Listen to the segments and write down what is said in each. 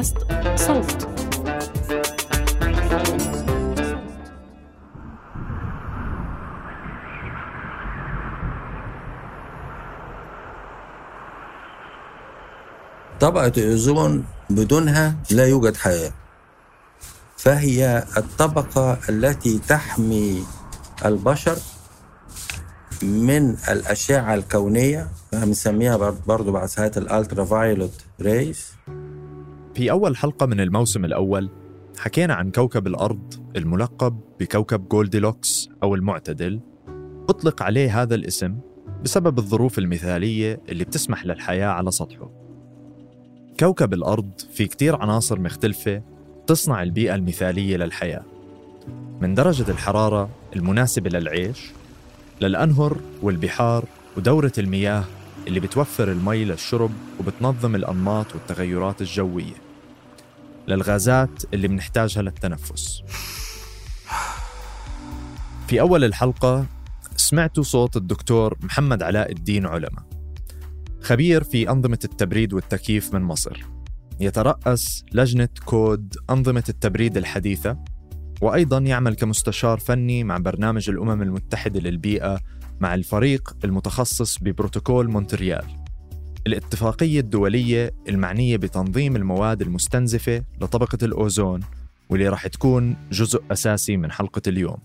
بودكاست صوت. طبقة الأوزون بدونها لا يوجد حياة فهي الطبقة التي تحمي البشر من الأشعة الكونية بنسميها برضو بعد ساعات ال ultraviolet rays. في أول حلقة من الموسم الأول حكينا عن كوكب الأرض الملقب بكوكب Goldilocks أو المعتدل. أطلق عليه هذا الاسم بسبب الظروف المثالية اللي بتسمح للحياة على سطحه. كوكب الأرض في كتير عناصر مختلفة تصنع البيئة المثالية للحياة. من درجة الحرارة المناسبة للعيش للأنهر والبحار ودورة المياه اللي بتوفر المي للشرب وبتنظم الأنماط والتغيرات الجوية. للغازات اللي بنحتاجها للتنفس. في أول الحلقة سمعتوا صوت الدكتور محمد علاء الدين علمة خبير في أنظمة التبريد والتكييف من مصر. يترأس لجنة كود أنظمة التبريد الحديثة وأيضا يعمل كمستشار فني مع برنامج الأمم المتحدة للبيئة مع الفريق المتخصص ببروتوكول مونتريال. الاتفاقية الدولية المعنية بتنظيم المواد المستنزفة لطبقة الأوزون واللي راح تكون جزء أساسي من حلقة اليوم.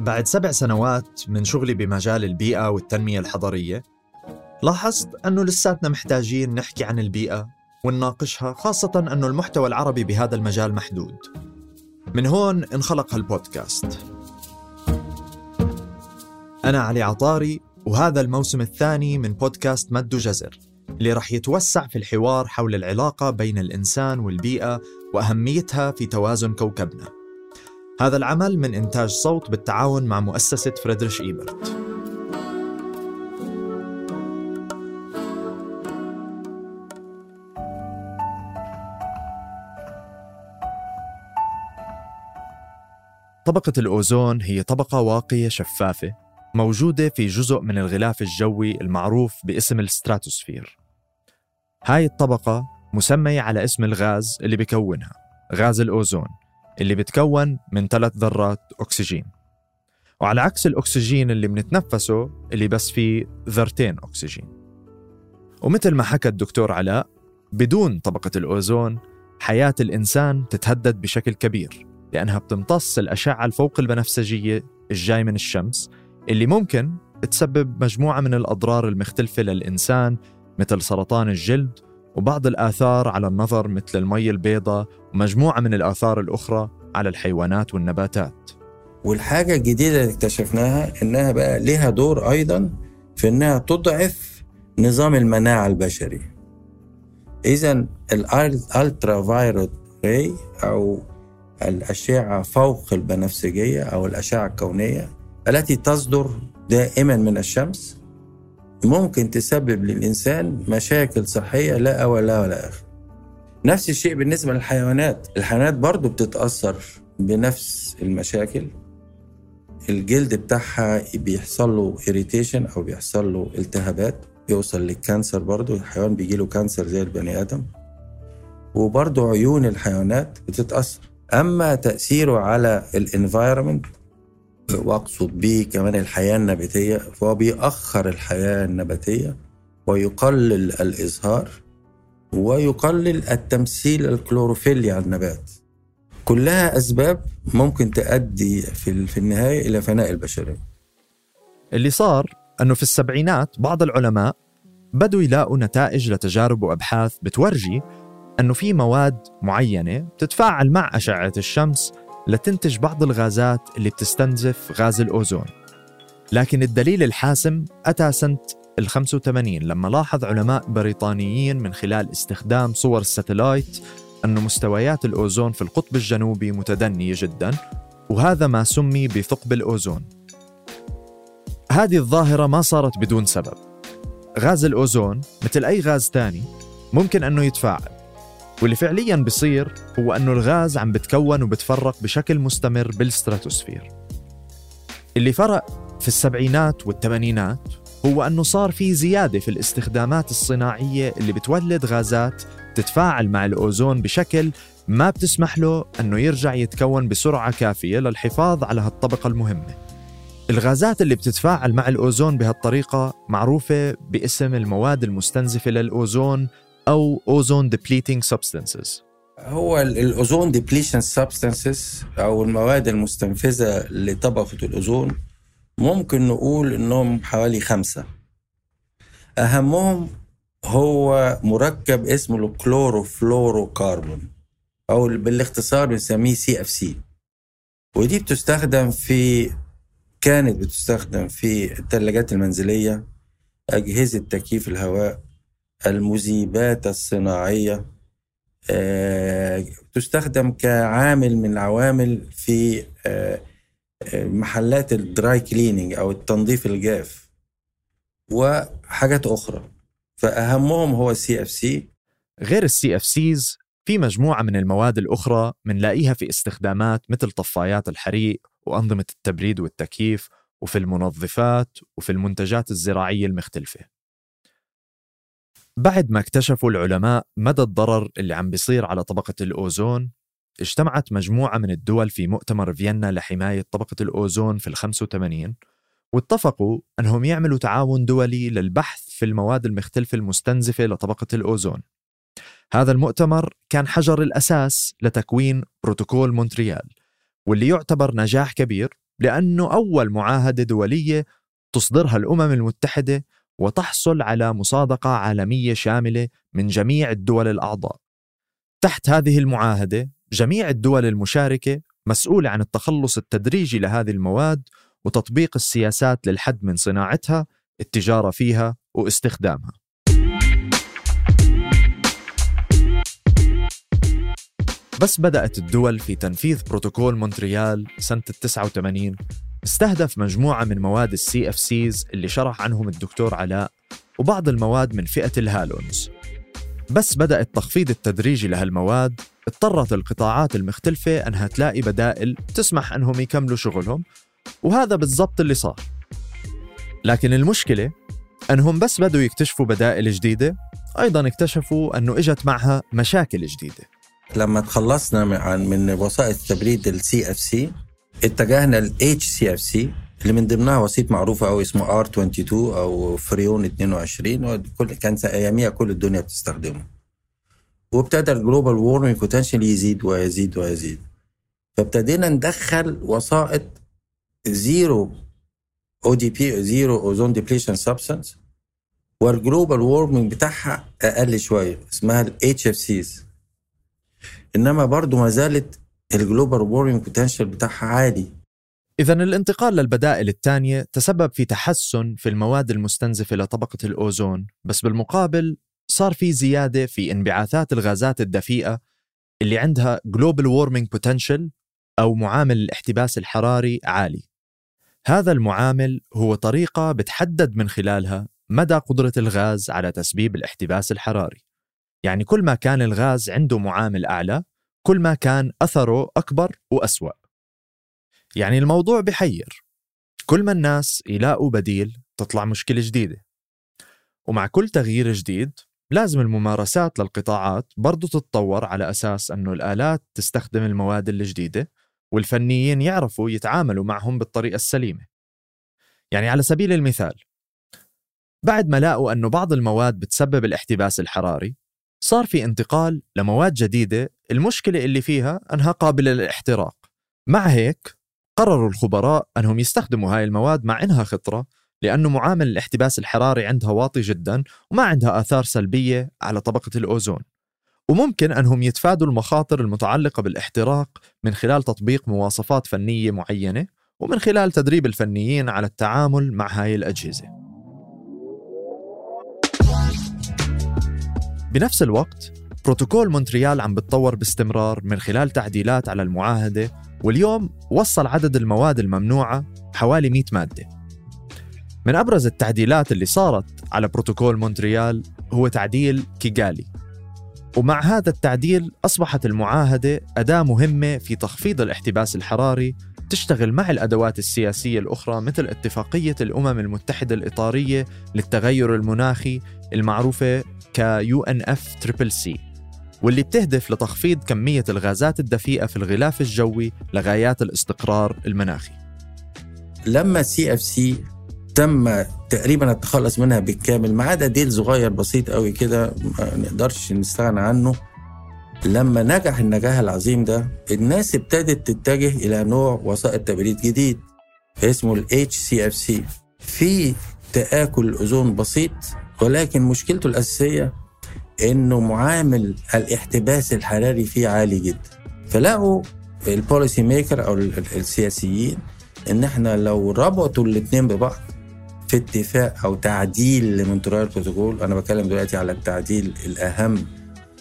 بعد سبع سنوات من شغلي بمجال البيئة والتنمية الحضرية لاحظت أنه لساتنا محتاجين نحكي عن البيئة ونناقشها خاصة أنه المحتوى العربي بهذا المجال محدود. من هون انخلق هالبودكاست. أنا علي عطاري وهذا الموسم الثاني من بودكاست مد وجزر اللي رح يتوسع في الحوار حول العلاقة بين الإنسان والبيئة وأهميتها في توازن كوكبنا. هذا العمل من إنتاج صوت بالتعاون مع مؤسسة فريدريش إيبرت. طبقة الأوزون هي طبقة واقية شفافة موجودة في جزء من الغلاف الجوي المعروف باسم الستراتوسفير. هاي الطبقة مسمية على اسم الغاز اللي بكونها غاز الأوزون اللي بتكون من ثلاث ذرات أكسجين. وعلى عكس الأكسجين اللي بنتنفسه اللي بس فيه ذرتين أكسجين. ومثل ما حكى الدكتور علاء بدون طبقة الأوزون حياة الإنسان تتهدد بشكل كبير لأنها بتمتص الأشعة الفوق البنفسجية الجاي من الشمس اللي ممكن تسبب مجموعة من الأضرار المختلفة للإنسان مثل سرطان الجلد وبعض الآثار على النظر مثل المي البيضاء ومجموعة من الآثار الأخرى على الحيوانات والنباتات. والحاجة الجديدة اللي اكتشفناها إنها بقى لها دور أيضا في إنها تضعف نظام المناعة البشري. إذا الألترا فايروت راي أو الأشعة فوق البنفسجية أو الأشعة الكونية التي تصدر دائما من الشمس ممكن تسبب للإنسان مشاكل صحية لا أول لها ولا آخر. نفس الشيء بالنسبة للحيوانات. الحيوانات برضو بتتأثر بنفس المشاكل. الجلد بتاعها بيحصل له irritation أو بيحصل له التهابات يوصل لل cancer برضو. الحيوان بيجي له cancer زي البني آدم. وبرضو عيون الحيوانات بتتأثر. أما تأثيره على ال environment واقصد به كمان الحياة النباتية فهو بيأخر الحياة النباتية ويقلل الازهار ويقلل التمثيل الكلوروفيلي على النبات. كلها أسباب ممكن تؤدي في في النهاية إلى فناء البشرية. اللي صار أنه في السبعينات بعض العلماء بدوا يلاقوا نتائج لتجارب وأبحاث بتورجي أنه في مواد معينة بتتفاعل مع أشعة الشمس لتنتج بعض الغازات اللي بتستنزف غاز الأوزون. لكن الدليل الحاسم أتى سنة ال 85 لما لاحظ علماء بريطانيين من خلال استخدام صور الساتلايت أن مستويات الأوزون في القطب الجنوبي متدنية جدا وهذا ما سمي بثقب الأوزون. هذه الظاهرة ما صارت بدون سبب. غاز الأوزون مثل أي غاز تاني ممكن أنه يتفاعل. واللي فعليا بصير هو أنه الغاز عم بتكون وبتفرق بشكل مستمر بالستراتوسفير. اللي فرق في السبعينات والثمانينات هو أنه صار في زيادة في الاستخدامات الصناعية اللي بتولد غازات تتفاعل مع الأوزون بشكل ما بتسمح له أنه يرجع يتكون بسرعة كافية للحفاظ على هالطبقة المهمة. الغازات اللي بتتفاعل مع الأوزون بهالطريقة معروفة باسم المواد المستنزفة للأوزون أو ozone depleting substances. هو ال ozone depletion substances أو المواد المستنفذة لطبقة الأوزون ممكن نقول إنهم حوالي خمسة. أهمهم هو مركب اسمه الكلوروفلوروكربون أو بالاختصار بنسميه CFC ودي بتستخدم في كانت بتستخدم في الثلاجات المنزلية أجهزة تكييف الهواء المذيبات الصناعية آه، تستخدم كعامل من العوامل في آه، آه، محلات ال dry cleaning أو التنظيف الجاف وحاجات أخرى. فأهمهم هو السي اف سي غير ال CFCs في مجموعة من المواد الأخرى منلاقيها في استخدامات مثل طفايات الحريق وأنظمة التبريد والتكييف وفي المنظفات وفي المنتجات الزراعية المختلفة. بعد ما اكتشفوا العلماء مدى الضرر اللي عم بيصير على طبقة الأوزون اجتمعت مجموعة من الدول في مؤتمر فيينا لحماية طبقة الأوزون في ال 85 واتفقوا أنهم يعملوا تعاون دولي للبحث في المواد المختلفة المستنزفة لطبقة الأوزون. هذا المؤتمر كان حجر الأساس لتكوين بروتوكول مونتريال واللي يعتبر نجاح كبير لأنه أول معاهدة دولية تصدرها الأمم المتحدة وتحصل على مصادقة عالمية شاملة من جميع الدول الأعضاء. تحت هذه المعاهدة، جميع الدول المشاركة مسؤولة عن التخلص التدريجي لهذه المواد وتطبيق السياسات للحد من صناعتها، التجارة فيها واستخدامها. بس بدأت الدول في تنفيذ بروتوكول مونتريال سنة 89 استهدف مجموعة من مواد ال CFCs اللي شرح عنهم الدكتور علاء وبعض المواد من فئة ال halons بس بدأ التخفيض التدريجي لهالمواد اضطرت القطاعات المختلفة أنها تلاقي بدائل تسمح أنهم يكملوا شغلهم وهذا بالضبط اللي صار. لكن المشكلة أنهم بس بدوا يكتشفوا بدائل جديدة أيضا اكتشفوا أنه إجت معها مشاكل جديدة. لما تخلصنا من من وسائط تبريد ال CFC اتجهنا FC اللي من ضمنها وسيط معروفة أوي اسمه R 22 أو فريون 22 وكل كان أياميها كل الدنيا بتستخدمه. وابتدى ال global warming potential يزيد ويزيد ويزيد. فابتدينا ندخل وسائط zero ODP zero ozone depletion substance وال global warming بتاعها أقل شوية اسمها الاتش اف سيز إنما برضو ما زالت ال global warming potential بتاعها عالي إذا الانتقال للبدائل الثانية تسبب في تحسن في المواد المستنزفة لطبقة الأوزون، بس بالمقابل صار في زيادة في انبعاثات الغازات الدفيئة اللي عندها global warming potential أو معامل الاحتباس الحراري عالي. هذا المعامل هو طريقة بتحدد من خلالها مدى قدرة الغاز على تسبيب الاحتباس الحراري. يعني كل ما كان الغاز عنده معامل أعلى، كل ما كان أثره أكبر وأسوأ. يعني الموضوع بحير. كل ما الناس يلاقوا بديل تطلع مشكلة جديدة. ومع كل تغيير جديد لازم الممارسات للقطاعات برضو تتطور على أساس أنه الآلات تستخدم المواد الجديدة والفنيين يعرفوا يتعاملوا معهم بالطريقة السليمة. يعني على سبيل المثال بعد ما لاقوا أنه بعض المواد بتسبب الاحتباس الحراري صار في انتقال لمواد جديدة المشكلة اللي فيها أنها قابلة للاحتراق. مع هيك قرروا الخبراء أنهم يستخدموا هاي المواد مع إنها خطرة لأنه معامل الاحتباس الحراري عندها واطي جدا وما عندها آثار سلبية على طبقة الأوزون. وممكن أنهم يتفادوا المخاطر المتعلقة بالاحتراق من خلال تطبيق مواصفات فنية معينة ومن خلال تدريب الفنيين على التعامل مع هاي الأجهزة. بنفس الوقت بروتوكول مونتريال عم بتطور باستمرار من خلال تعديلات على المعاهدة واليوم وصل عدد المواد الممنوعة حوالي 100 مادة. من أبرز التعديلات اللي صارت على بروتوكول مونتريال هو تعديل كيغالي ومع هذا التعديل أصبحت المعاهدة أداة مهمة في تخفيض الاحتباس الحراري وبتشتغل مع الأدوات السياسية الأخرى مثل اتفاقية الأمم المتحدة الإطارية للتغير المناخي المعروفة ك UNFCCC واللي بتهدف لتخفيض كمية الغازات الدفيئة في الغلاف الجوي لغايات الاستقرار المناخي. لما ال CFC تم تقريبا التخلص منها بالكامل ما عدا ديل صغير بسيط قوي كده ما نقدرش نستغنى عنه لما نجح النجاح العظيم ده الناس ابتدت تتجه إلى نوع وسائط تبريد جديد اسمه ال HCFC في تآكل الأوزون بسيط ولكن مشكلته الأساسية إنه معامل الاحتباس الحراري فيه عالي جدا. فلقوا ال policy maker أو السياسيين إن إحنا لو ربطوا الاتنين ببعض في اتفاق أو تعديل ل Montreal Protocol أنا بتكلم دلوقتي على التعديل الأهم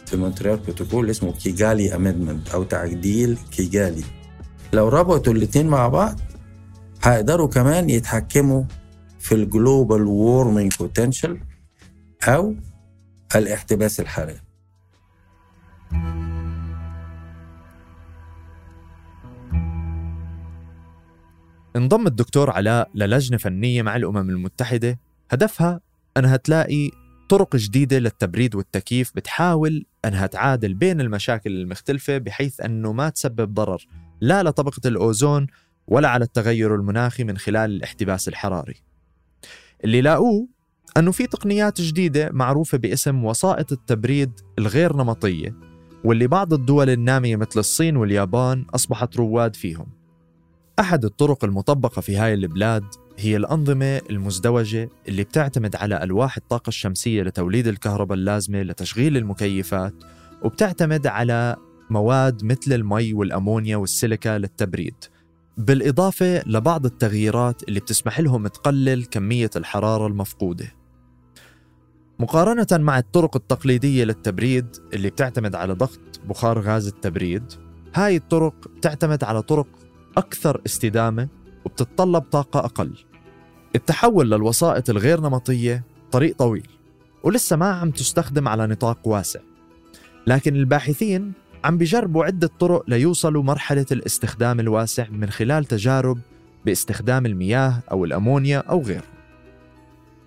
في Montreal Protocol اسمه Kigali Amendment أو تعديل كيجالي لو ربطوا الاتنين مع بعض هيقدروا كمان يتحكموا في ال global warming potential أو الاحتباس الحراري. انضم الدكتور علاء للجنة فنية مع الأمم المتحدة. هدفها أنها تلاقي طرق جديدة للتبريد والتكييف بتحاول أنها تعادل بين المشاكل المختلفة بحيث أنه ما تسبب ضرر لا لطبقة الأوزون ولا على التغير المناخي من خلال الاحتباس الحراري. اللي لاقوه أنه في تقنيات جديدة معروفة باسم وسائط التبريد الغير نمطية واللي بعض الدول النامية مثل الصين واليابان أصبحت رواد فيهم. أحد الطرق المطبقة في هاي البلاد هي الأنظمة المزدوجة اللي بتعتمد على ألواح الطاقة الشمسية لتوليد الكهرباء اللازمة لتشغيل المكيفات وبتعتمد على مواد مثل المي والأمونيا والسيليكا للتبريد. بالإضافة لبعض التغييرات اللي بتسمح لهم تقلل كمية الحرارة المفقودة. مقارنة مع الطرق التقليدية للتبريد اللي بتعتمد على ضغط بخار غاز التبريد هاي الطرق بتعتمد على طرق أكثر استدامة وبتتطلب طاقة أقل. التحول للوسائط الغير نمطية طريق طويل ولسه ما عم تستخدم على نطاق واسع. لكن الباحثين عم بيجربوا عدة طرق ليوصلوا مرحلة الاستخدام الواسع من خلال تجارب باستخدام المياه أو الأمونيا أو غيره.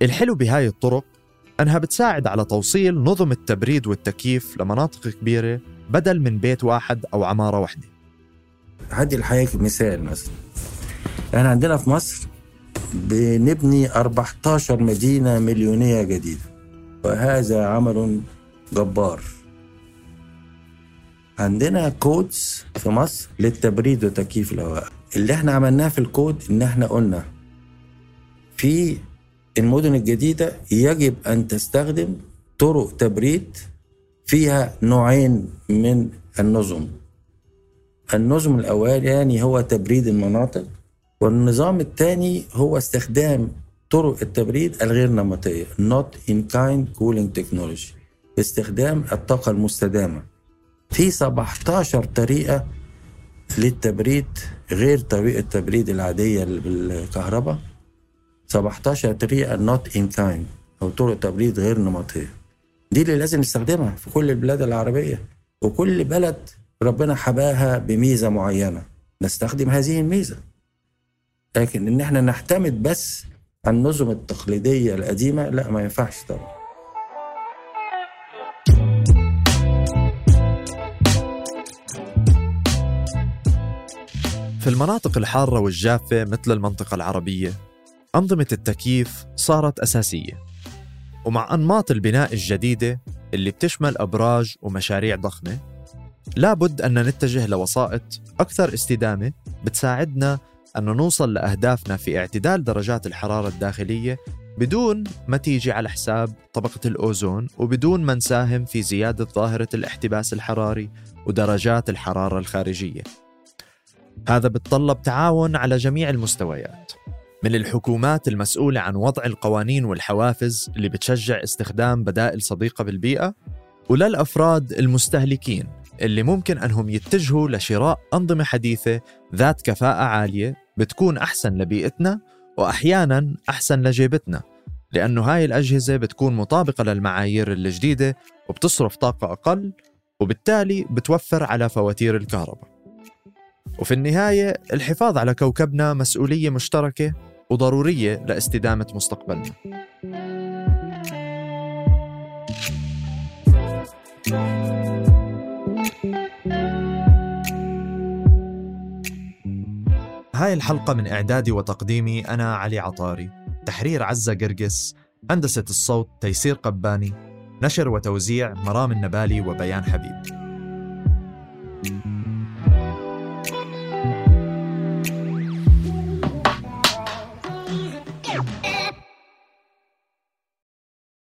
الحلو بهاي الطرق أنها بتساعد على توصيل نظم التبريد والتكييف لمناطق كبيرة بدل من بيت واحد أو عمارة واحدة. هدي الحقيقة مثال مثلا. إحنا عندنا في مصر بنبني 14 مدينة مليونية جديدة. وهذا عمل جبار. عندنا كودز في مصر للتبريد وتكييف الهواء. اللي إحنا عملناه في الكود إن إحنا قلنا في المدن الجديدة يجب أن تستخدم طرق تبريد فيها نوعين من النظم. النظم الأولاني هو تبريد المناطق والنظام الثاني هو استخدام طرق التبريد الغير نمطية not in kind cooling technology باستخدام الطاقة المستدامة. في 17 طريقة للتبريد غير طريقة التبريد العادية بالكهرباء. 17 طريقة not in kind أو طرق تبريد غير نمطية. دي اللي لازم نستخدمها في كل البلاد العربية. وكل بلد ربنا حباها بميزة معينة. نستخدم هذه الميزة. لكن إن إحنا نعتمد بس على النظم التقليدية القديمة لا ما ينفعش طبعا. في المناطق الحارة والجافة مثل المنطقة العربية أنظمة التكييف صارت أساسية. ومع أنماط البناء الجديدة اللي بتشمل أبراج ومشاريع ضخمة لابد أن نتجه لوسائط أكثر استدامة بتساعدنا أن نوصل لأهدافنا في اعتدال درجات الحرارة الداخلية بدون ما تيجي على حساب طبقة الأوزون وبدون ما نساهم في زيادة ظاهرة الاحتباس الحراري ودرجات الحرارة الخارجية. هذا بتطلب تعاون على جميع المستويات. من الحكومات المسؤولة عن وضع القوانين والحوافز اللي بتشجع استخدام بدائل صديقة بالبيئة وللأفراد المستهلكين اللي ممكن أنهم يتجهوا لشراء أنظمة حديثة ذات كفاءة عالية بتكون أحسن لبيئتنا وأحيانا أحسن لجيبتنا لأنه هاي الأجهزة بتكون مطابقة للمعايير الجديدة وبتصرف طاقة أقل وبالتالي بتوفر على فواتير الكهرباء. وفي النهاية الحفاظ على كوكبنا مسؤولية مشتركة وضرورية لاستدامة مستقبلنا. هاي الحلقة من إعدادي وتقديمي أنا علي عطاري. تحرير عزة قرقس هندسة الصوت تيسير قباني نشر وتوزيع مرام النبالي وبيان حبيب.